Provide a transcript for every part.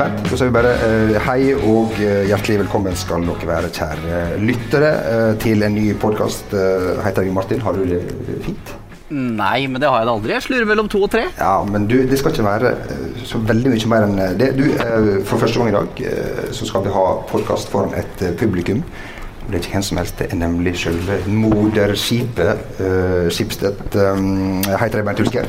Bernt, da sier vi bare uh, hei og eh, hjertelig velkommen skal dere være, kjære lyttere, uh, til en ny podkast. Heter jeg Martin, har du det fint? Nei, men det har jeg da aldri. Jeg slurer mellom to og tre. Ja, men du, det skal ikke være eh, så veldig mye mer enn det. Du, eh, For første gang i dag eh, så skal vi ha podkast foran et eh, publikum. Det er ikke hvem som helst, det er nemlig selve moderskipet, uh, Skipstedt. Um, heter deg, Bernt Hulsker.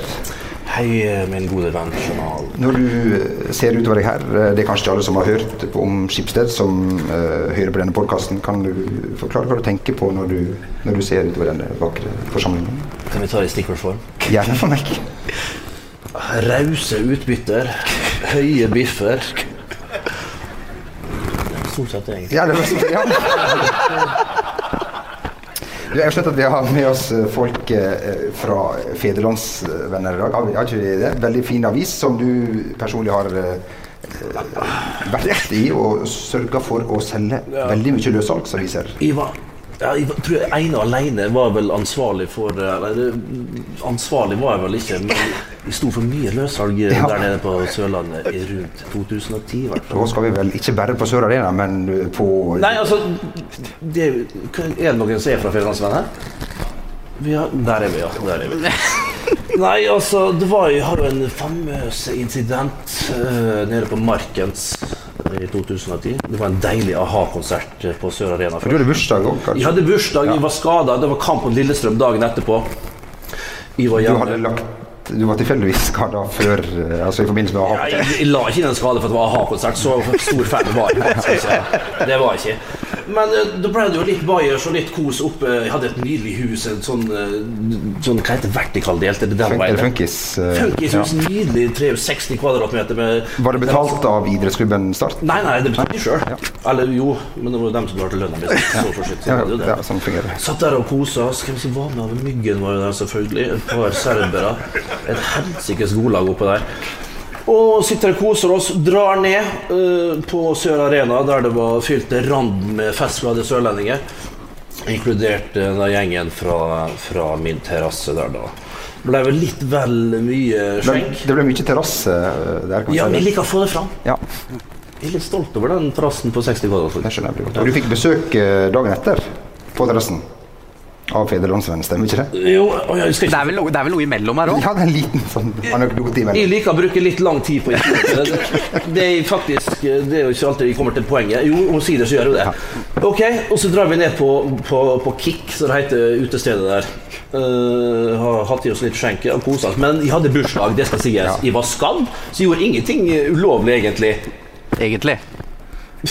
Hei, min gode venn journal. Når du eh, ser utover deg her, eh, det er kanskje ikke alle som har hørt om Skipsted, som uh, hører på denne podkasten. Kan du forklare hva du tenker på når du, når du ser utover denne vakre forsamlingen? Kan vi ta det i stikkordsform? Gjerne for meg. Rause utbytter, høye biffer Stort sett, egentlig. Ja, det var ja. Jeg har sett at vi har med oss eh, folk eh, fra Federlandsvenner i dag. Har har ikke det? Veldig fin avis som du personlig har eh, vært i og sørga for å selge veldig mye løssalgsaviser. Ja, jeg tror jeg ene alene var vel ansvarlig for eller, Ansvarlig var jeg vel ikke, men vi sto for mye løssalg Ja. der nede på Sørlandet i rundt 2010. Hvertfall. hvert. Da skal vi vel ikke bare på Sør Arena, men på Nei, altså det, Er det noen som er fra Fjellandsvennen her? Der er vi, ja. Der er vi. Nei, altså, det var jo, har jo en famøs incident uh, nede på Markens i 2010. Det var en deilig a-ha-konsert på Sør Arena. For du hadde bursdag òg, Jeg hadde bursdag, jeg var skada. Det var kamp mot Lillestrøm dagen etterpå. Jeg var Du hadde lagt Du var tilfeldigvis skada før eh, Altså i forbindelse med Ja, jeg, jeg la ikke inn en skade for at det var a-ha-konsert. Så stor fan var jeg faktisk ikke. Det var jeg ikke. Men eh, da ble det jo litt bajers og litt kos oppe. Jeg hadde et nydelig hus, en sånn, eh, sånn hva heter det, vertikaldelt? Er det den Funk, eller Funkis? eh, Funkishus, ja. nydelig 63 kvadratmeter med Var det betalt av idrettsklubben Start? Nei, nei, det betalte de sjøl. Eller jo, men det var jo dem som betalte lønna mi. Så for sitt, så det det. ja, sånn fungerer. Satt der og kosa oss. Hvem som var med? Myggen var jo der, selvfølgelig. Et par serbere. Et helsikes godlag oppå der. Og sitter og koser oss. Drar ned uh, på Sør Arena, der det var fylt til randen med festglade sørlendinger. Inkludert uh, den gjengen fra, fra min terrasse der, da. Ble vel litt vel mye Det, skjenk. det ble mye terrasse eh, der. kan Ja, vi liker å få det fram. Ja, Jeg er litt stolt over den terrassen på 60 kvadrat. det skjønner jeg veldig godt. Og du fikk besøk dagen etter på terrassen av Federlandsvennen, ikke det? Jo, å, jeg skal Det er vel, noe- det er vel noe imellom her òg? Ja, det er en liten sånn anekdote Jeg liker å bruke litt lang tid på. Det, det er faktisk Det er jo ikke alltid vi kommer til poenget. Jo, omsider så gjør vi jo det. Ok, og så drar vi ned på, på, på Kick, som det heter utestedet der. Uh, har hatt i oss litt skjenke og kosa oss. Men jeg hadde bursdag, det skal sies. Jeg var skadd, så jeg gjorde ingenting ulovlig, egentlig. Egentlig.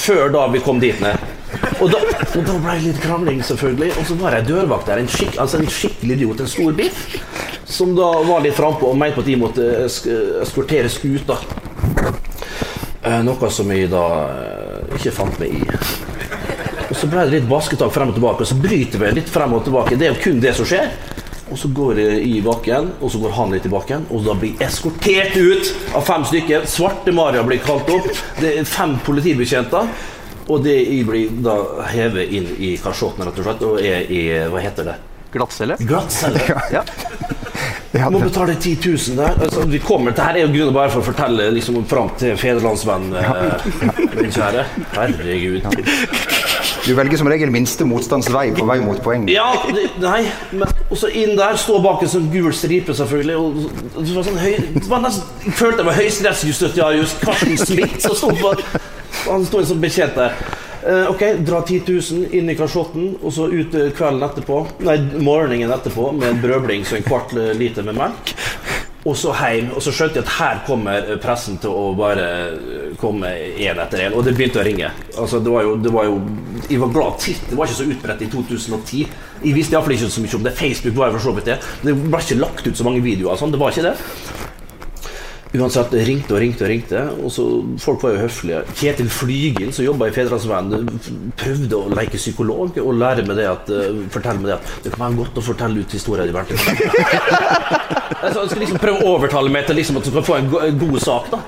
Før da vi kom dit ned. Og da, og da ble det litt krangling, selvfølgelig. Og så var jeg dørvakt der. En, skikk, altså en skikkelig idiot. En stor biff. Som da var litt frampå og mente at de måtte eskortere skuta. Eh, noe som jeg da eh, ikke fant meg i. Og så ble det litt basketak frem og tilbake, og så bryter vi litt frem og tilbake. Det er jo kun det som skjer. Og så går jeg i bakken, og så går han litt i bakken, og da blir jeg eskortert ut av fem stykker. Svarte-Maria blir kalt opp. Det er fem politibetjenter. Og det blir da hevet inn i kasjotten, rett og slett, og er i Hva heter det? Glattcelle. Glattcelle. Ja. Det Må betale 10 000 der. Altså, vi kommer til her er jo grunnen bare for å fortelle liksom, fram til fedrelandsvenn, eh, min kjære. Herregud. du velger som regel minste motstands vei på vei mot poeng. Ja, det, nei, men også inn der, stå bak en sånn gul stripe, selvfølgelig. Og, og det var sånn høy, det var nesten, jeg følte jeg var høyesterettsjustitiarius Karsten Smith som sto på Han sto en sånn betjent der. Uh, ok, dra 10 000 inn i kasjotten, og så ut eh, kvelden etterpå Nei, morgenen etterpå med en brødbling så en kvart eh, liter med melk. Og så hjem, og så skjønte jeg at her kommer pressen til å bare komme én etter én. Og det begynte å ringe. Altså, det var jo, det var jo Jeg var glad titt. Det var ikke så utbredt i 2010. Jeg visste iallfall ikke så mye om det. Facebook var jo for så vidt det. Det ble ikke lagt ut så mange videoer. Sånn. Det var ikke det. Uansett, ringte og ringte og ringte. Og så, folk var jo høflige. Kjetil Flygen, som jobba i Fedrelandsvennen, prøvde å leke psykolog og lære meg det at, uh, fortelle meg det at det kan være godt å fortelle ut historier de. Altså, han skulle liksom prøve å overtale meg til liksom at du kan få en, go en god sak. da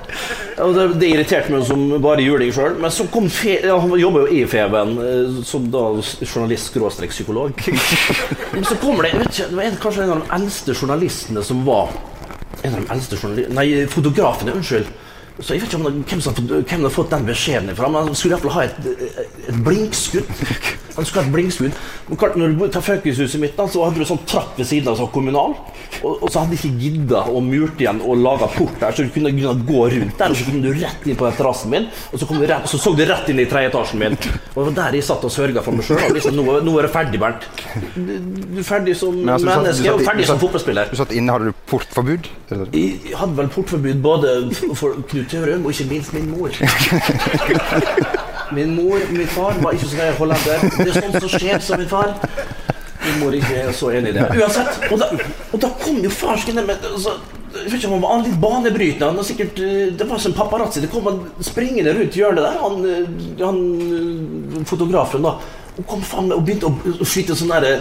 Og Det, det irriterte meg som bare juling sjøl. Men så kom fe ja, Han jobber jo i Feven, eh, som da journalist-psykolog. Men så kommer det jeg ikke, Det var en, kanskje en av de eldste journalistene som var en av de eldste journalistene Nei, fotografene, unnskyld. Så jeg vet ikke om det, hvem som hvem har fått den beskjeden ifra, men han skulle iallfall ha et, et blinkskudd. Han skulle ha et blinkskudd. Men klart, når du tar i Faukehuset mitt, da, så hadde du sånn trapp ved siden av som kommunal. Og, og så hadde de ikke gidda å murt igjen og laga port der, så du kunne, kunne gå rundt der, og så kom du rett inn på terrassen min, og så, kom du rett, så så du rett inn i tredje etasjen min. Og det var der jeg satt og sørga for meg sjøl. Liksom, nå, nå er det ferdig, Bernt. Du, du er ferdig som Men altså, menneske og ferdig som fotballspiller. Du satt inne, hadde du portforbud? Jeg hadde vel portforbud både for Knut Tørum og ikke minst min mor. Min mor min far var ikke så grei hollender. Det er sånt som skjer som min far. Min mor ikke er så enig i det. Uansett. Og da, og da kom jo farsken med altså, jeg vet ikke om han var litt banebrytende. Han var sikkert, eh, det var som paparazzi. Det kom han springende rundt hjørnet der, han, eh, han eh, fotografen. da Og kom faen og begynte å, å skyte sånn derre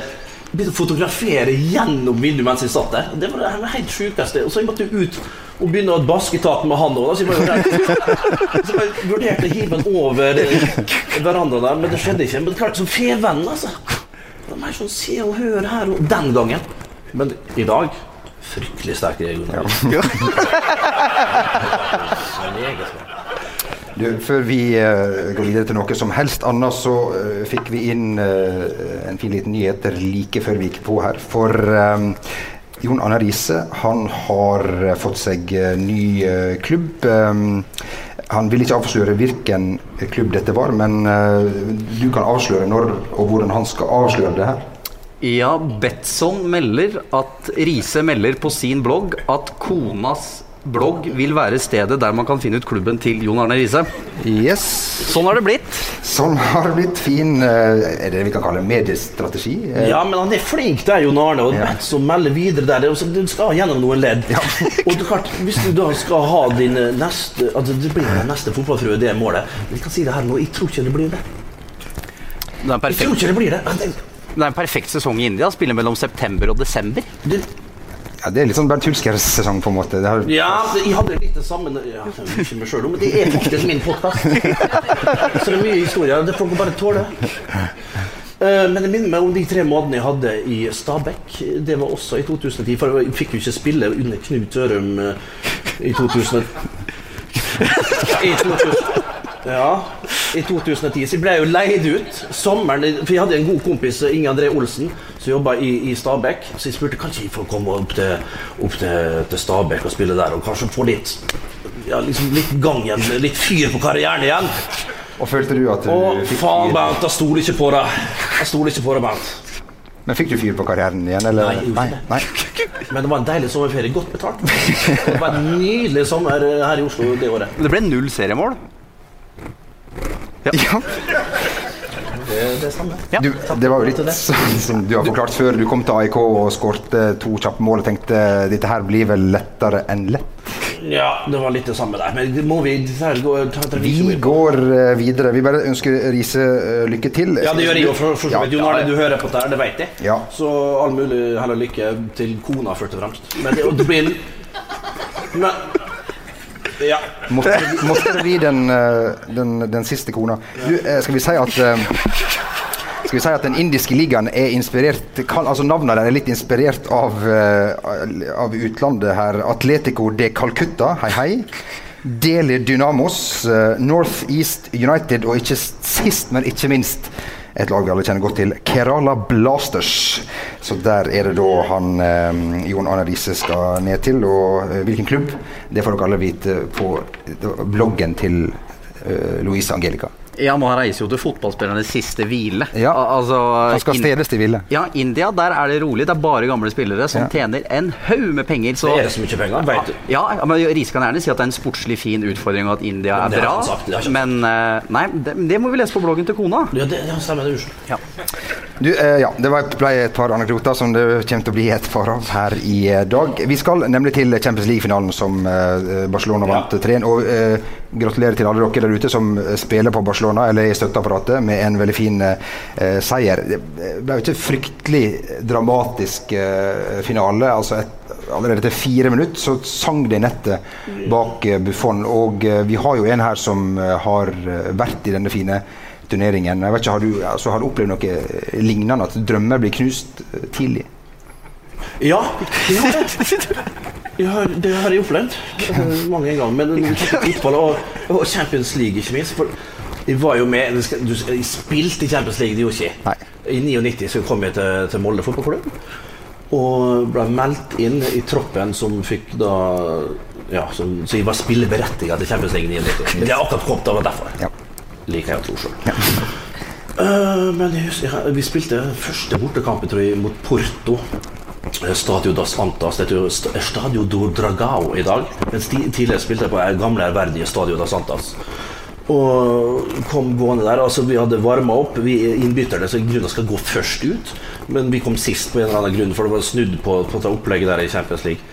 begynte å fotografere gjennom vinduet mens jeg satt der. Det var det helt sjukeste. Og så jeg måtte jeg ut og begynne å vaske tak med han òg. Så. Så jeg vurderte å hive han over eh, verandaen der, men det skjedde ikke. Men klart, som fevennen, altså. Det er mer sånn se og hør her og Den gangen. Men i dag fryktelig sterk reaksjon. Ja. Du, før vi uh, går videre til noe som helst annet, så uh, fikk vi inn uh, en fin liten nyhet like før vi gikk på her. For um, Jon Arne Riise han har fått seg ny klubb. Um, han vil ikke avsløre hvilken klubb dette var, men du kan avsløre når og hvordan han skal avsløre det her. Ja, Betson melder at Riise melder på sin blogg at konas blogg vil være stedet der man kan finne ut klubben til Jon Arne Riise. Yes, Sånn har det blitt. sånn har det blitt. Fin eh, Er det det vi kan kalle mediestrategi? Eh, Ja, men han er flink der, Jon Arne. Og Ja. ja. som melder videre der. det er Du skal gjennom noen ledd. og det er klart, Hvis du da skal ha din eh, neste Altså det blir den neste fotballfrue, det er målet. Men jeg kan si det her nå, jeg tror ikke det blir det. Det er Jeg tror ikke det blir det. Det- det er en perfekt sesong i India. Spiller mellom september og desember. det Ja, Det er litt sånn Bernt Hulsker-sesong, på en måte. Har, Ja, jeg hadde litt det samme ja, ikke meg selv, Men det er faktisk min podkast. Så det er mye historie. Det får man bare tåle. Eh, Men det minner meg om de tre månedene jeg hadde i Stabekk. Det var også i 2010. For jeg fikk jo ikke spille under Knut Tørum eh, i 2000. I 2000. Ja, i 2010. Så jeg ble jo leid ut sommeren For jeg hadde en god kompis, Inge André Olsen, som jobba i, i Stabekk. Så jeg spurte kanskje jeg får komme opp til, opp til, til Stabekk og spille der, og kanskje få litt ja, liksom litt gang igjen, litt fyr på karrieren igjen. og følte du at du og, fikk faen? Bernt, jeg stoler ikke på deg. Jeg stoler ikke på deg, Bernt. Men fikk du fyr på karrieren igjen, eller? Nei, nei, nei. Men det var en deilig sommerferie, godt betalt. Det var en nydelig sommer her i Oslo det året. Det ble null seriemål. Ja, Det, det samme. Ja. du, det var jo litt sånn som du har forklart før. Du kom til AIK og skårte to kjappe mål og tenkte dette her blir vel lettere enn lett. Ja, det var litt det samme der. Men må vi går, ta, ta, Vi går eh, videre. Vi bare ønsker Riise eh, lykke til. Ja, det gjør jeg jo. For, for så Ja, vidt. Jon Arne, du hører på dette, det vet jeg. Ja. Så all mulig hell og lykke til kona, først og fremst. Men det, og det blir Men Ja. Måtte, måtte det bli den, eh, den, den siste kona. Du, eh, skal vi si at eh, skal vi si at Den indiske ligaen er inspirert altså Navnet der er litt inspirert av, av utlandet her. Atletico de Calcutta, hei hei. Delhi Dynamos, North East United og ikke sist, men ikke minst et lag vi alle kjenner godt til, Kerala Blasters. Så der er det da han eh, Jon Arne Riise skal ned til. Og eh, hvilken klubb, det får dere alle vite på eh, bloggen til eh, Louise Angelica. Ja, men han reiser jo til fotballspillernes siste hvile. Ja. Al- Altså, Han skal stedes til hvile. Ja, India, der er det rolig. Det er bare gamle spillere som Ja. tjener en haug med penger. Så Det er så mye penger, vet du. ja, ja, men Riise kan gjerne si at det er en sportslig fin utfordring, og at India er bra. sagt, Men eh, nei, det, det må vi lese på bloggen til kona. Ja, det, det stemmer det. Unnskyld. Ja. Du, eh, ja, Det var et, ble et par anekdoter som det kommer til å bli et par av her i eh, dag. Vi skal nemlig til Champions League-finalen som eh, Barcelona Ja. vant 3-1. Og eh, gratulerer til alle dere der ute som spiller på Barcelona eller i støtteapparatet med en veldig fin eh, seier. Det ble jo ikke fryktelig dramatisk eh, finale. altså et, Allerede etter fire minutter så sang det i nettet bak eh, Buffon. Og eh, vi har jo en her som eh, har eh, vært i denne fine turneringen. Jeg vet ikke, Har du, altså, har du opplevd noe eh, lignende? At drømmer blir knust eh, tidlig? Ja. Jeg det har jeg opplevd eh, mange ganger. Men fotball og, og Champions League, ikke minst. For jeg var jo med du, Jeg spilte i Champions League, det gjorde ikke. I 99 så kom jeg til, til Molde fotballklubb. Og ble meldt inn i troppen som fikk da Ja, som, så jeg var spilleberettiget til Champions League i 99. Men det er akkurat kommet, det var derfor. Ja. Liker jeg å tro sjøl. Eh, men jeg husker, jeg- vi spilte første bortekamp tror jeg, mot Porto. Eh, Stadio das Santas. Det heter Stadio do Dragao i dag. Mens ti- tidligere spilte jeg på gamle, ærverdige Stadio das Santas. Og kom gående der. altså Vi hadde varma opp. Vi innbytterne så grunnen skal gå først ut. Men vi kom sist på en eller annen grunn, for det var snudd på, på det opplegget der i Champions League.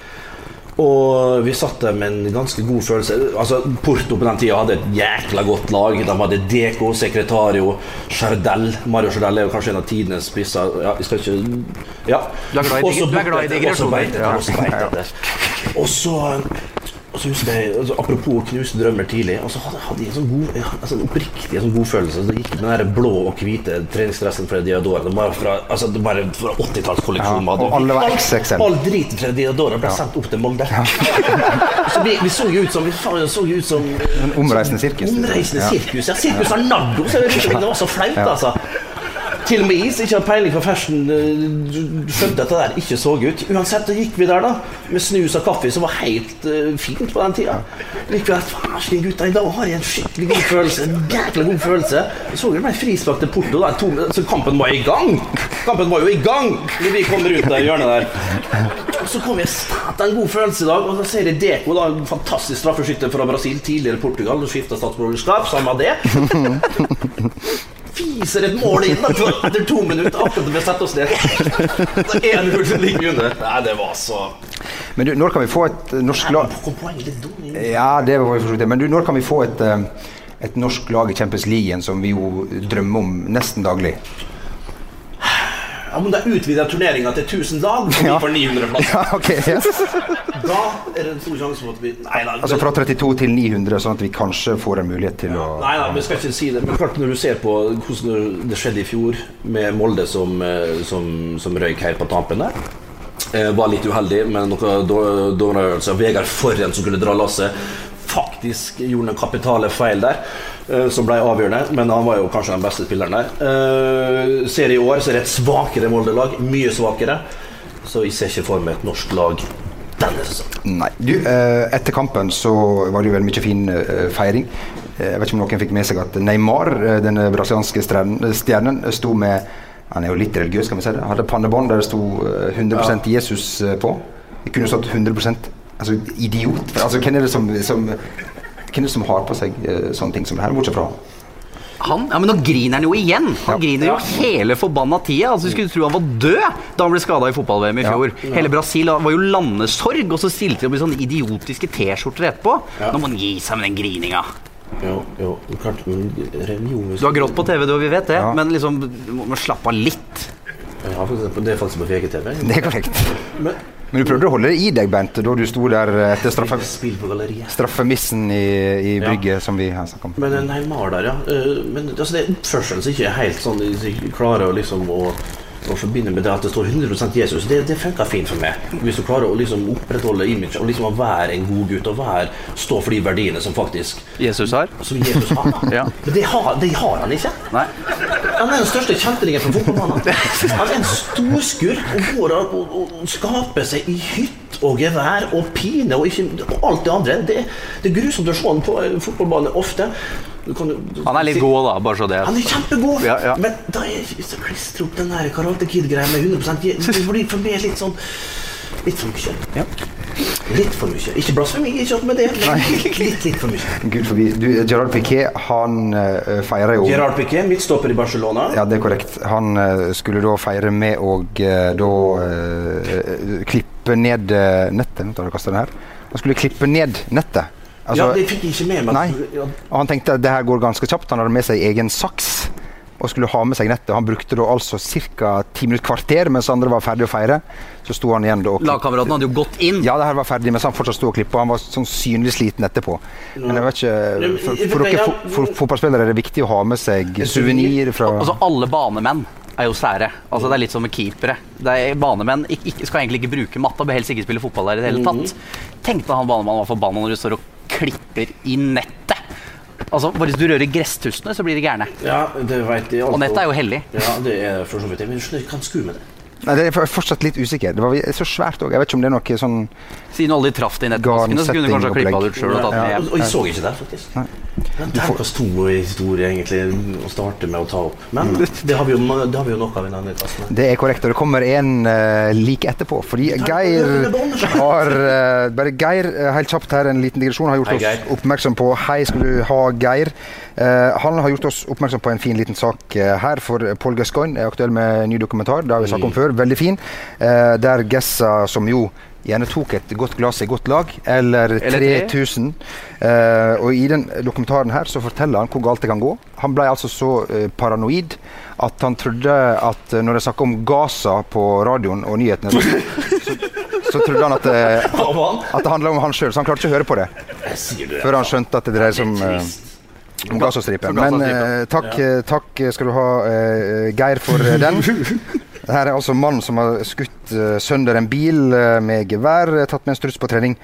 Og vi satt der med en ganske god følelse. Altså Porto på den tida hadde et jækla godt lag. De hadde Deco, Secretario, Chardell. Mario Chardell er jo kanskje en av tidenes spisser. Ja, vi skal ikke Ja. Du er glad i er digresjoner. Og så og så husker jeg, altså, Apropos å knuse drømmer tidlig. Og så hadde, hadde jeg en sånn god, altså, en oppriktig en sånn god følelse. Så gikk med den blå og hvite treningsdressen fra Diadora. Det var fra, altså, det var fra 80-tallskolleksjonen. Ja, og alle var XXL. All driten fra Diadora ble sendt opp til Molde. så vi, vi så jo ut som vi så jo ut som En omreisende sirkus. Omreisende Ja. sirkus. Ja, Sirkus Arnardo. Jeg det var så flaut, altså. Til og med jeg som ikke har peiling på fashion, eh, skjønte at det der ikke så ut. Uansett, så gikk vi der da med snus og kaffe, som var helt uh, fint på den tida. Likevel, der, faen, gutta, I dag har jeg en skikkelig god følelse. En jækla god følelse. Så så vi meg frispark til Porto. Da, to, så kampen var i gang! Kampen var jo i gang når vi kom rundt det hjørnet der. Så kom jeg en god følelse i dag, og så ser jeg Deco, da, en fantastisk straffeskytter fra Brasil, tidligere Portugal, skifta statsborgerskap. Samme det. Fiser et mål inn etter to minutter, akkurat da vi setter oss ned. Så 1-0 som ligger under. Nei, det var så Men du, når kan vi få et eh, norsk lag. Ja, det var for så. Men du, når kan vi få et, eh, et norsk lag i Champions League igjen, som vi jo drømmer om nesten daglig? Ja, men da utvider turneringa til 1000 lag, og vi får 900 plasser. Ja, okay, yes. Da er det en stor sjanse for at vi Nei da. Altså fra 32 til 900, sånn at vi kanskje får en mulighet til å Nei, da, vi skal ikke si det. Men klart når du ser på hvordan det skjedde i fjor, med Molde som, eh, som, som røyk helt på tampen der eh, Var litt uheldig med noe øvelser. Vegard Forren som kunne dra lasset, faktisk gjorde noen kapitale feil der. eh, Som ble avgjørende, men han var jo kanskje den beste spilleren der. Eh, Ser i år så er det et svakere Molde-lag. Mye svakere. Så jeg ser ikke for meg et norsk lag denne sesongen. Nei. Du, eh, etter kampen så var det jo veldig mye fin feiring. Jeg vet ikke om noen fikk med seg at Neymar, den brasilianske stjernen, sto med Han er jo litt religiøs, skal vi si det. Hadde pannebånd der det sto eh, 100% Jesus på. Det kunne stått 100 Altså, idiot. Altså, hvem er det som, som hvem er det som har på seg uh, sånne ting som det her, bortsett fra han? Han, ja, Men nå griner han jo igjen! Han Ja. griner jo hele forbanna tida. Altså, du skulle tro han var død da han ble skada i fotball-VM i Ja. fjor. Hele Brasil var jo landesorg, og så stilte de opp i sånne idiotiske T-skjorter etterpå. Ja. Nå må han gi seg med den grininga. Jo, jo, klart, men religion Du har grått på TV, du, og vi vet det, Ja. men liksom, du må slappe av litt. Ja, faktisk, det er faktisk på VGTV. Det er korrekt. Men Men du prøvde å holde det i deg, Bent, da du sto der etter straffe, straffemissen i, i Ja. brygget, som vi har snakket om. Men en Neymar der, ja. Eh, Men altså, det oppførselen som ikke er helt sånn de klarer å liksom å, å forbinde med det at det står 100% Jesus. Det, det funker fint for meg. Hvis du klarer å liksom opprettholde image og liksom være en god gutt og være, stå for de verdiene som faktisk Jesus har. som Jesus har. Ja. Men det har, det har han ikke. Nei. Han er den største kjeltringen på fotballbanen. Han er en storskurk og går og, og, og skaper seg i hytt og gevær og pine og, ikke, og alt det andre. Det, det er grusomt å se han på en fotballbane ofte. Du kan, du, Han er litt god, da, bare så det Han er kjempegod, Ja, ja. men da er så klistre opp den der Karate Kid-greia med 100 je- Det blir for meg litt sånn Litt for mye. Ja. Litt for mye. Ikke blasfemi, ikke opp med det, litt, litt, litt for mye. Gud forbi. Du, Gerard Piquet, han uh, feirer jo Gerard Piquet, midtstopper i Barcelona. Ja, det er korrekt. Han uh, skulle da feire med å uh, da klippe ned nettet. Nå tar du og kaster den her. Han skulle klippe ned nettet. Altså, ja, det fikk jeg ikke med meg. Nei. Ja, Og han tenkte at det her går ganske kjapt. Han hadde med seg egen saks og skulle ha med seg nettet. Han brukte da altså ca. ti minutter kvarter mens andre var ferdig å feire. Så sto han igjen da og Lagkameraten hadde jo gått inn. Ja, det her var ferdig, mens han fortsatt sto og klippa. Han var sånn synlig sliten etterpå. Men jeg vet ikke For, for dere fo- for, fotballspillere er det viktig å ha med seg suvenir fra Altså alle banemenn er jo sære. Altså Det er litt som med keepere. Det er Banemenn skal egentlig ikke bruke matta, bør helst ikke spille fotball der i det hele tatt. Tenkte han banemannen var forbanna når du står og klipper i nettet. Altså, Bare hvis du rører gresstussene, så blir de gærne. Ja, det vet jeg. Og nettet er jo hellig. Ja, det er for så vidt det. Men du hva han med det. Nei, det er fortsatt litt usikker. Det var så svært òg. Jeg vet ikke om det er noe sånn Siden du aldri traff det i nettmaskene, så kunne du kanskje ha klippa det ut sjøl og Ja, og, og jeg så ikke det, faktisk. Tenk oss to historier, historie, egentlig, å starte med å ta opp. Men det har vi jo, det har vi jo nok av i denne klassen. Det er korrekt, og det kommer en uh, like etterpå. Fordi Geir er har uh, Bare Geir, eh, helt kjapt her, en liten digresjon, har gjort Hei, oss oppmerksom på Hei, skal du ha, Geir. Uh, han har gjort oss oppmerksom på en fin liten sak eh, her, for Paul Gascoigne er aktuell med en ny dokumentar. Det har vi snakket om før. Veldig fin. Eh, der Gessa, som jo gjerne tok et godt glass i godt lag, eller, Eller 3000. Uh, og i den dokumentaren her så forteller han hvor galt det kan gå. Han ble altså så uh, paranoid at han trodde at uh, når det snakka om Gaza på radioen og nyhetene, så, så, så trodde han at, eh, at det handla om han sjøl, så han klarte ikke å høre på det. Det. Før han skjønte at det dreier seg om, eh, om Gazastripen. Men eh, takk, eh, takk skal du ha, eh, Geir, for eh, den. Her er altså mannen som har skutt eh, sønder en bil eh, med gevær, eh, tatt med en struts på trening,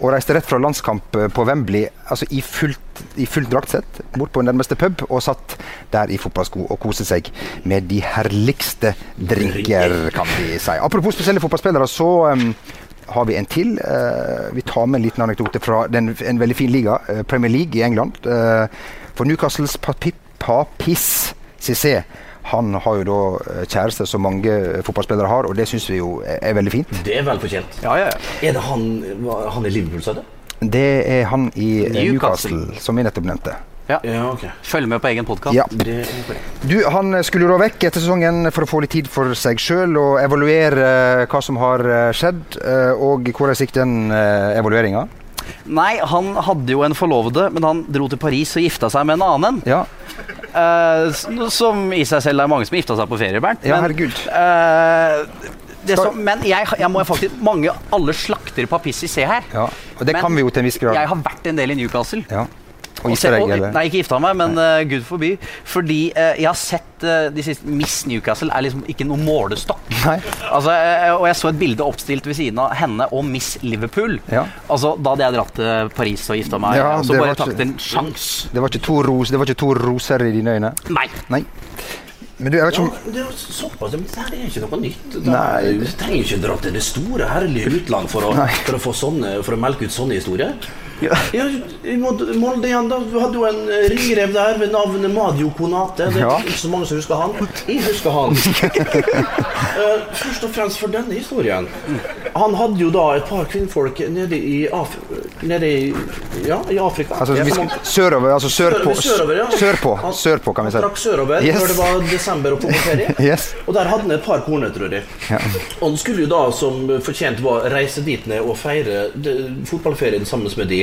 og reiste rett fra landskamp på Wembley altså i fullt, i fullt draktsett bort på nærmeste pub og satt der i fotballsko og koste seg med de herligste drinker, kan vi si. Apropos spesielle fotballspillere, så um, har vi en til. Uh, vi tar med en liten anekdote fra den, en veldig fin liga, uh, Premier League i England. Uh, for Newcastles Papis Cissé han har jo da eh, kjæreste som mange eh, fotballspillere har, og det syns vi jo er, veldig fint. Det er vel fortjent. Ja, ja, ja. Er det han, han i Liverpool, sa du? Det er han i eh, Newcastle. Newcastle, som vi nettopp nevnte. Ja, ok. Følg med på egen podkast. Ja. Du, Han skulle jo da vekk etter sesongen for å få litt tid for seg sjøl og evaluere hva som har skjedd. Og hvordan gikk den evalueringa? Nei, han hadde jo en forlovede, men han dro til Paris og gifta seg med en annen. Ja. S- som i seg selv er mange som gifta seg på ferie, Bernt. Ja, herregud. Uh, det som, men jeg, jeg må faktisk Mange Alle slakter Papissi se her. ja. Og det Men kan vi jo til en viss grad. Jeg har vært en del i Newcastle. Ja. Og Og deg, eller? Nei, ikke gifta meg, men uh, gud forby. Fordi uh, jeg har sett uh, de siste Miss Newcastle er liksom ikke noe målestokk. Nei. Altså, og jeg så et bilde oppstilt ved siden av henne og Miss Liverpool. Ja. Altså, Da hadde jeg dratt til Paris og gifta meg, Ja, og så bare tatt en sjans. Det var, ikke to ros, det var ikke to roser i dine øyne? Nei. Nei. Men du, jeg vet ikke om det er såpass, det her er ikke noe nytt. Det Nei. er- Du trenger ikke dra til det store, herlige utland for å, for å, få sånne, for å melke ut sånne historier. Ja. Ja, i Molde igjen, da. Du hadde jo en eh, ringrev der ved navnet Madio Konate. Det er Ja. ikke så mange som husker han. Jeg husker han. uh, først og fremst for denne historien. Han hadde jo da et par kvinnfolk nede i, Af nede i, ja, i Afrika. altså, vi skal, Sørover, altså sørpå. Sørover, ja. Sørpå, sørpå, kan vi si. Han trakk sørover Yes. når det var desember og på ferie. Yes. Og der hadde han et par kornet, tror jeg. Og han skulle jo da, som fortjent var, reise dit ned og feire fotballferien sammen med de.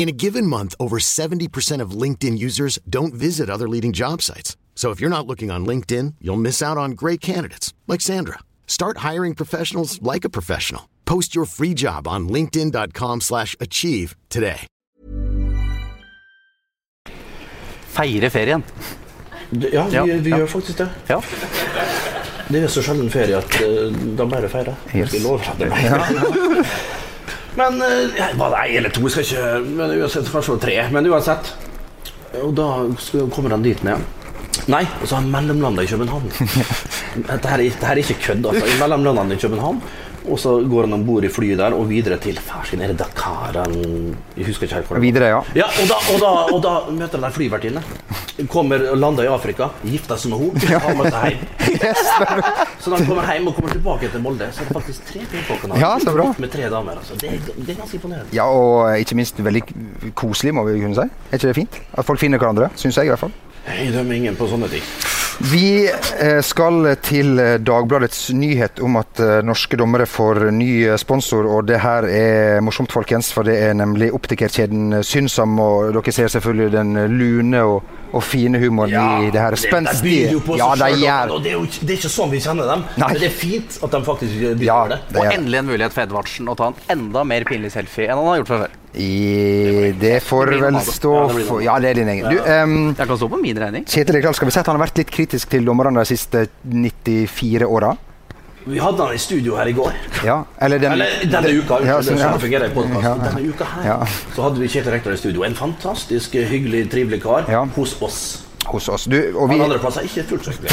In a given month, over 70% of LinkedIn users don't visit other leading job sites. So if you're not looking on LinkedIn, you'll miss out on great candidates like Sandra. Start hiring professionals like a professional. Post your free job on linkedin.com/achieve slash achieve today. Feire ferien. Ja, vi, Ja, vi ja. gjør faktisk det. Ja. Det er så sjelden ferie at eh, da må jeg feire. Yes. Jeg lover at det blir. Men ja, var eller to? Skal ikke, men uansett, kanskje tre. Men uansett. Og da kommer han dit ned. Nei, og så har han mellomlanda i København. Dette her, er- dette her er ikke kødd. Altså. Mellomlanda han i København, og så går han om bord i flyet der og videre til Farsken. Er det Dakar? Han, jeg husker ikke helt hvor det var. Videre, ja. Ja, og da, og da, og da møter han ei flyvertinne. Kommer og lander i Afrika, gifter seg med henne, har med seg hjem. Så når han kommer hjem og kommer tilbake til Molde, så er det faktisk tre kvinnfolk han har. Ja, så bra. Med tre damer. Altså. Det, det er ganske imponerende. Ja, og ikke minst veldig koselig, må vi kunne si. Er ikke det fint? At folk finner hverandre, syns jeg i hvert fall. Jeg dømmer ingen på sånne ting. Vi eh, skal til eh, Dagbladets nyhet om at eh, norske dommere får ny sponsor. Og det her er morsomt, folkens, for det er nemlig optikerkjeden Synsam. Og dere ser selvfølgelig den lune og, og fine humoren i det her spenstige Ja, de gjør det er jo ikke, det er ikke sånn vi kjenner dem. Nei. Men det er fint at de faktisk byr ja, det. Og endelig en mulighet for Edvardsen å ta en enda mer pinlig selfie enn han har gjort fra før. I, det får vel stå for. Ja, det er din egen. Du, um, Jeg kan stå på min regning. Kjetil Rekdal, skal vi si at han har vært litt kritisk til dommerne de siste 94 åra? Vi hadde han i studio her i går. Ja, eller den Eller denne uka. Ja, sånn, ja. sånn fungerer i podcasten. Ja. Denne uka her Ja. så hadde vi Kjetil Rektor i studio. En fantastisk hyggelig, trivelig kar Ja. hos oss. Hos oss. Du, og vi, Alle andre plasser er ikke fullt så hyggelig.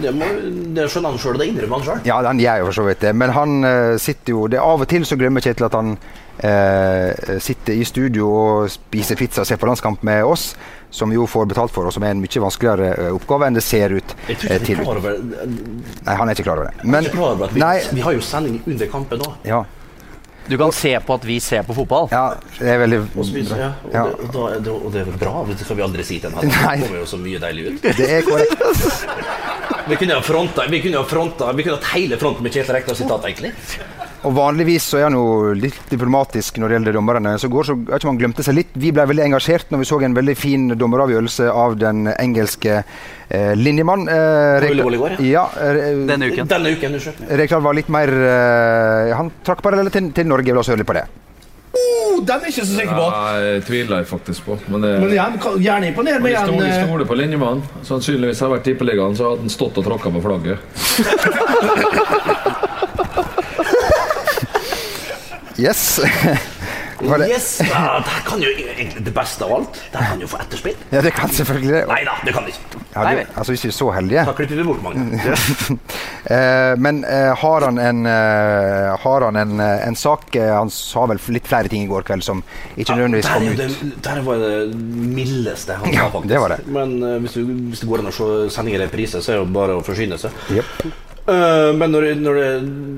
det, må- det, skjønner han sjøl, det innrømmer han sjøl. Ja, han gjør jo for så vidt det. Men han uh, sitter jo det Av og til så glemmer Kjetil at han uh, sitter i studio og spiser pizza og ser på landskamp med oss, som jo får betalt for, og som er en mye vanskeligere eh, oppgave enn det ser ut Jeg tror ikke til. han er over, Nei, han er ikke klar over det. er Men klar over vi, Nei, vi har jo sending under kampen òg. ja, Du kan se på at vi ser på fotball. ja, det er veldig Og, spiser, ja, og, Ja. det, og, da, er det, og det er bra. Det skal vi aldri si til en. Det kommer jo så mye deilig ut. Det er korrekt. Vi kunne ha fronta Vi kunne ha fronta Vi kunne hatt hele fronten med Kjetil Rekdal sitat, egentlig. Og vanligvis så er han jo litt diplomatisk når det gjelder dommerne. Så går så, jeg vet ikke om han glemte seg litt. Vi ble veldig engasjert når vi så en veldig fin dommeravgjørelse av den engelske eh, linjemann. Eh, Rekdal- går, ja. eh, Denne uken. Denne uken. Rekdal var litt mer eh, Han trakk paralleller til, til Norge. La oss høre litt på det. Oh, den er jeg ikke så sikker på. Jeg tviler jeg faktisk på. Men, det, Men igjen, kan- gjerne imponer meg igjen. eh, stoler på linjemannen. Sannsynligvis har vært tippeligaen, så hadde han stått og tråkka på flagget. Yes. Det? Yes! Ja, det kan jo egentlig det beste av alt. Det kan jo få etterspill. Ja, det kan selvfølgelig det. Nei da, det kan det ikke. Ja, du, altså, hvis vi er så heldige. Da klipper vi bort, Magne. Eh, men eh, har han en, eh, har han en, eh, en sak eh, Han sa vel litt flere ting i går kveld som ikke nødvendigvis kom ut. det, der var det mildeste han Ja, sa, faktisk. det var det. Men eh, hvis, du, hvis det går an å se sending i reprise, så er det jo bare å forsyne seg. Jep. Eh, men når, når det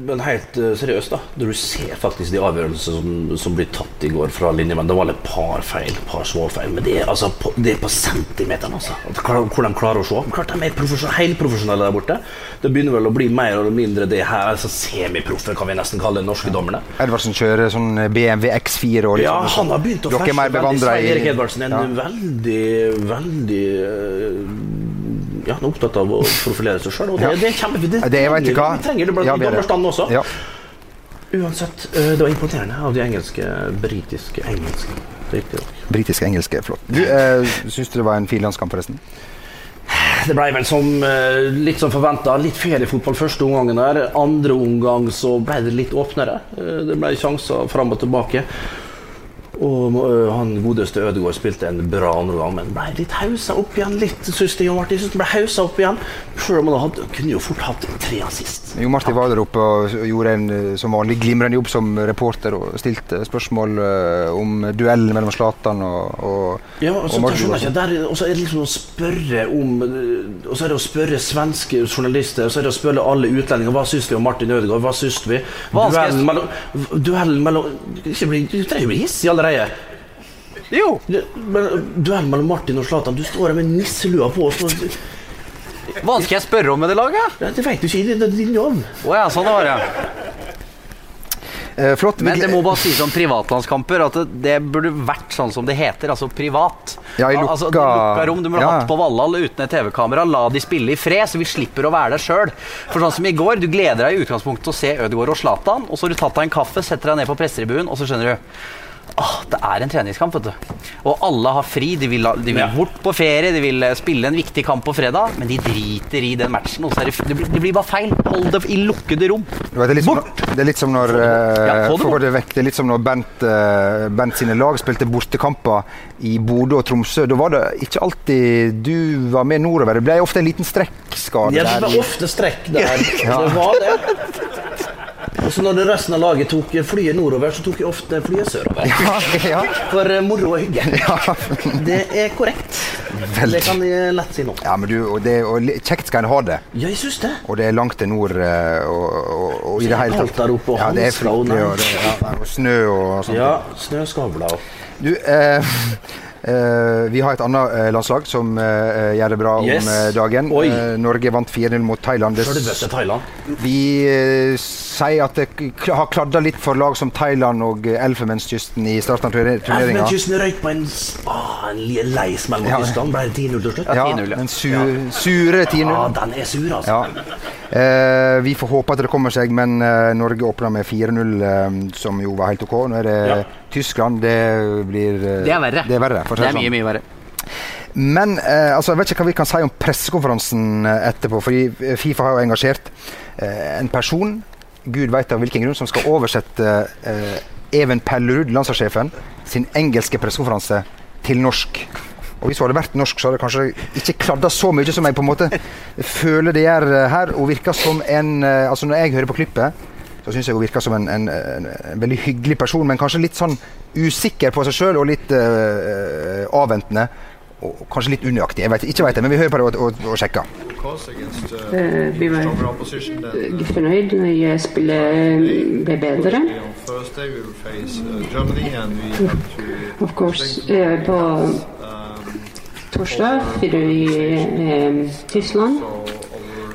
Men helt eh, seriøst, da. Når du ser faktisk de avgjørelsene som, som blir tatt i går fra linjemenn Det var et par feil, et par småfeil, men det er, altså på, det er på centimeteren, altså. Hvor de klarer å se. Klart de er profesjon- helprofesjonelle der borte. Det begynner vel å bli mer eller mindre det her altså semiproffe, kan vi nesten kalle de norske dommerne. Edvardsen kjører sånn BMW X4 og liksom Ja, sånn- han har begynt å ferske er veldig. Svein Erik Edvardsen er en Ja. veldig, veldig eh, ja, han er opptatt av å profilere seg sjøl. Og det, Ja. det er kjempefint. Det, Det trenger vi. Trenger det blant Ja, dommerstanden også. Ja. Uansett, eh, det var imponerende av de engelske, britiske engelske. Britiske. Britisk-engelske, flott. Du, eh, Syns du det var en fin landskamp, forresten? Det ble vel som, eh, litt som forventa. Litt feriefotball første omgangen der. Andre omgang så ble det litt åpnere. Det ble sjanser fram og tilbake. Og eh, han godeste Ødegaard spilte en bra andre gang, men ble litt hausa opp igjen. Litt, synes det, Jon Martin, synes det ble hausa opp igjen. Selv om han hadde, kunne jo fort hatt tre assist. Jo Martin var der oppe og gjorde en eh, som vanlig glimrende jobb som reporter og stilte spørsmål eh, om duellen mellom Zlatan og, og, Ja, altså, og det skjønner jeg ikke. Der, og så er det liksom å spørre om Og så er det å spørre svenske journalister, og så er det å spørre alle utlendinger hva syns vi om Martin Ødegaard. Hva syns vi? Duellen mellom, duellen mellom ikke bli, Du trenger ikke bli hissig allerede. Jo! Du, men, Duellen mellom Martin og Zlatan. Du står her med nisselua på. og så- Hva skal jeg spørre om med det laget? Ja, Det vet du ikke. Det er din jobb. Å ja, sånn var det. Eh, flott. Men det må bare sies om privatlandskamper at det, burde vært sånn som det heter, altså privat. Ja, i lukka, altså, lukka- rom. Du må Ja. ha hatt på Valhall uten et TV-kamera. La de spille i fred, så vi slipper å være der sjøl. For sånn som i går, du gleder deg i utgangspunktet til å se Ødegaard og Zlatan, og så har du tatt deg en kaffe, setter deg ned på pressetribunen, og så skjønner du Åh, det er en treningskamp, vet du. Og alle har fri. De vil, de vil Ja. bort på ferie, de vil eh, spille en viktig kamp på fredag, men de driter i den matchen. Og så er det, det, blir, det blir bare feil. Hold det i lukkede rom. Vet, det, er litt som, det er litt som når eh, Ja, få det bort. vekk, det er litt som når Bent, eh, Bent sine lag spilte bortekamper i Bodø og Tromsø. Da var det ikke alltid du var med nordover. Det ble ofte en liten strekkskade Ja, det ble ofte strekk der. Det var det. Og så når resten av laget tok flyet nordover, så tok jeg ofte flyet sørover. Ja, ja. For eh, moro og hygge. Det er korrekt. Veldig. Det kan jeg lett si nå. ja, men du, og, det, og kjekt skal en ha det. Ja, jeg syns det. Og det er langt til nord eh, og, og, og i det hele tatt. der oppe, og Ja, det er fryktelig. Og, det, ja, og snø og sånt. Ja, snøskavler og Du, eh, Uh, vi har et annet uh, landslag som uh, gjør det bra Yes. om dagen. Norge vant 4-0 mot Thailand. Det Thailand. Vi sier at det har kladda litt for lag som Thailand og Elfemenskysten Elfenbenskysten i starten av turne- turneringa. Elfenbenskysten røyk på en, ah, en lei smell mot Ja. Tyskland. Ble det 10-0 til slutt? Ja, 10-0, ja. den su sure 10-0. Ja, den er sur, altså. Ja. Eh, vi får håpe at det kommer seg, men eh, Norge åpna med 4-0, eh, som jo var helt OK. Nå er det Ja. Tyskland. Det blir eh, Det er verre. Det er verre, si Det er sånn. mye, mye verre. Men eh, altså, jeg vet ikke hva vi kan si om pressekonferansen eh, etterpå. fordi eh, Fifa har jo engasjert eh, en person, gud veit av hvilken grunn, som skal oversette eh, Even Pellerud, landslagssjefen, sin engelske pressekonferanse til norsk. Og Hvis hun hadde vært norsk, så hadde det kanskje ikke kladda så mye som jeg på en måte føler det gjør her. Hun virker som en eh, altså Når jeg hører på klippet, så syns jeg hun virker som en, en, en, en veldig hyggelig person, men kanskje litt sånn usikker på seg sjøl og litt uh, avventende. Og kanskje litt unøyaktig. Jeg vet, ikke vet det, men vi hører på det og, og, og sjekker. Eh, Vi var fornøyd når jeg spiller ble bedre. Of course, på torsdag fyrer vi eh, Tyskland.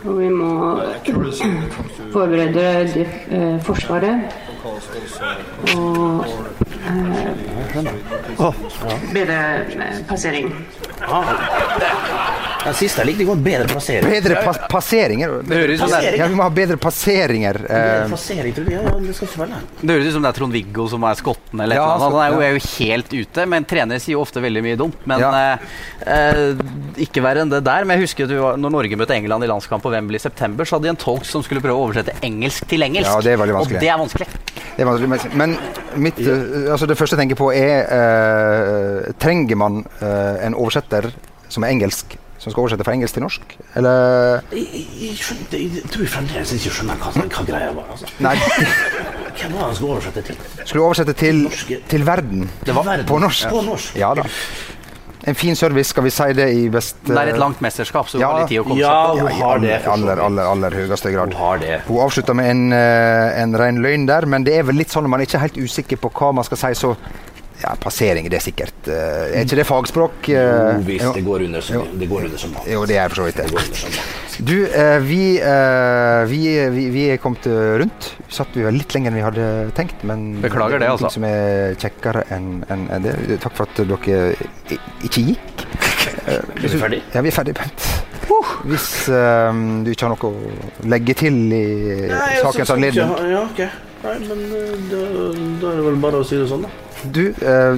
Og vi må forberede Forsvaret. Og eh, bedre eh, passering. Den siste jeg likte godt. Bedre plassering. Bedre pa passeringer. Det høres ut som det er, Ja, vi må ha bedre passeringer. Bedre Eh, tror jeg. Ja, ja, det skal ikke være det. det høres ut som det er Trond-Viggo som er skotten. eller Ja, eller. Han er jo, er jo helt ute, men trenere sier jo ofte veldig mye dumt. Men Ja. eh, eh, ikke verre enn det der. Men jeg husker at når Norge møtte England i landskamp på Wembley i september, så hadde de en tolk som skulle prøve å oversette engelsk til engelsk. Ja, det er veldig vanskelig. Og det er vanskelig. det er vanskelig, men- men mitt, eh, altså det første jeg tenker på, er eh, Trenger man eh, en oversetter som er engelsk, som skal oversette fra engelsk til norsk? Eller Jeg, jeg, jeg, skjønte, jeg tror jeg fremdeles ikke skjønner hva, hva greia var. Altså. Nei, Hvem var det han skulle oversette til? skulle oversette til, Norske. til verden? Det var verden. På norsk. På norsk. Ja da. En fin service, skal vi si det i best Det er et langt mesterskap, så hun Ja. har litt tid å komme Ja, seg på. hun har det. I aller, aller, aller høyeste grad. Hun har det. Hun avslutta med en, eh, en ren løgn der, men det er vel litt sånn når man ikke er helt usikker på hva man skal si, så ja, passering det er sikkert eh, Er ikke det fagspråk? eh? Jo, visst, Jo. det går under som, det går under som mat. Jo, det er for så vidt Det det. Du, eh, vi, eh, vi, vi, vi er kommet rundt. Vi satt jo litt lenger enn vi hadde tenkt, men Beklager det, altså. Som er kjekkere enn en det. Takk for at dere ikke gikk. Er vi ferdig? Ja, vi er ferdig, Bent. Hvis du ikke har noe å legge til i Nei, sakens anledning. Ja, ok. Nei, men da, da er det vel bare å si det sånn, da. Du, eh,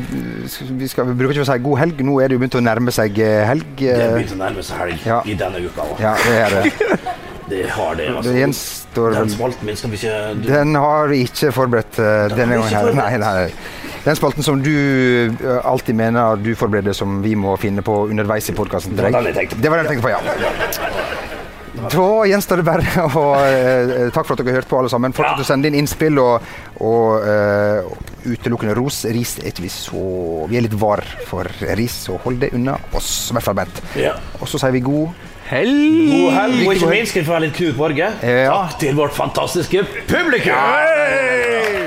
vi, skal, vi bruker ikke å si god helg. Nå er det jo begynt å nærme seg eh, helg. Det er begynte å nærme seg helg Ja. i denne uka. òg. Ja, det er det. Det har det. Altså. Det gjenstår Den spalten min skal vi ikke du, Den har vi ikke forberedt eh, denne gangen. her. Nei, nei. Den spalten som du uh, alltid mener du forbereder, som vi må finne på underveis i podkasten. Den. Det var den jeg tenkte på, ja. Da gjenstår det bare å eh, Takk for at dere hørte på, alle sammen. Fortsett Ja. å sende inn innspill og, og eh, utelukkende ros. Ris er ikke vi så Vi er litt var for ris, så hold det unna oss. I hvert fall Bent. Ja. Og så sier vi god Helg! God helg, og ikke minst skal vi få være litt Knut Borge. Ja. Takk til vårt fantastiske publikum!